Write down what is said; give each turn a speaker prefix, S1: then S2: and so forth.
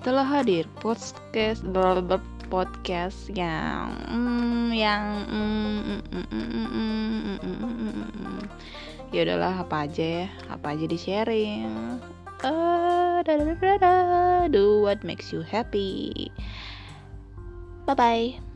S1: telah hadir podcast podcast yang yang ya udahlah apa aja ya apa aja di sharing uh, do what makes you happy bye bye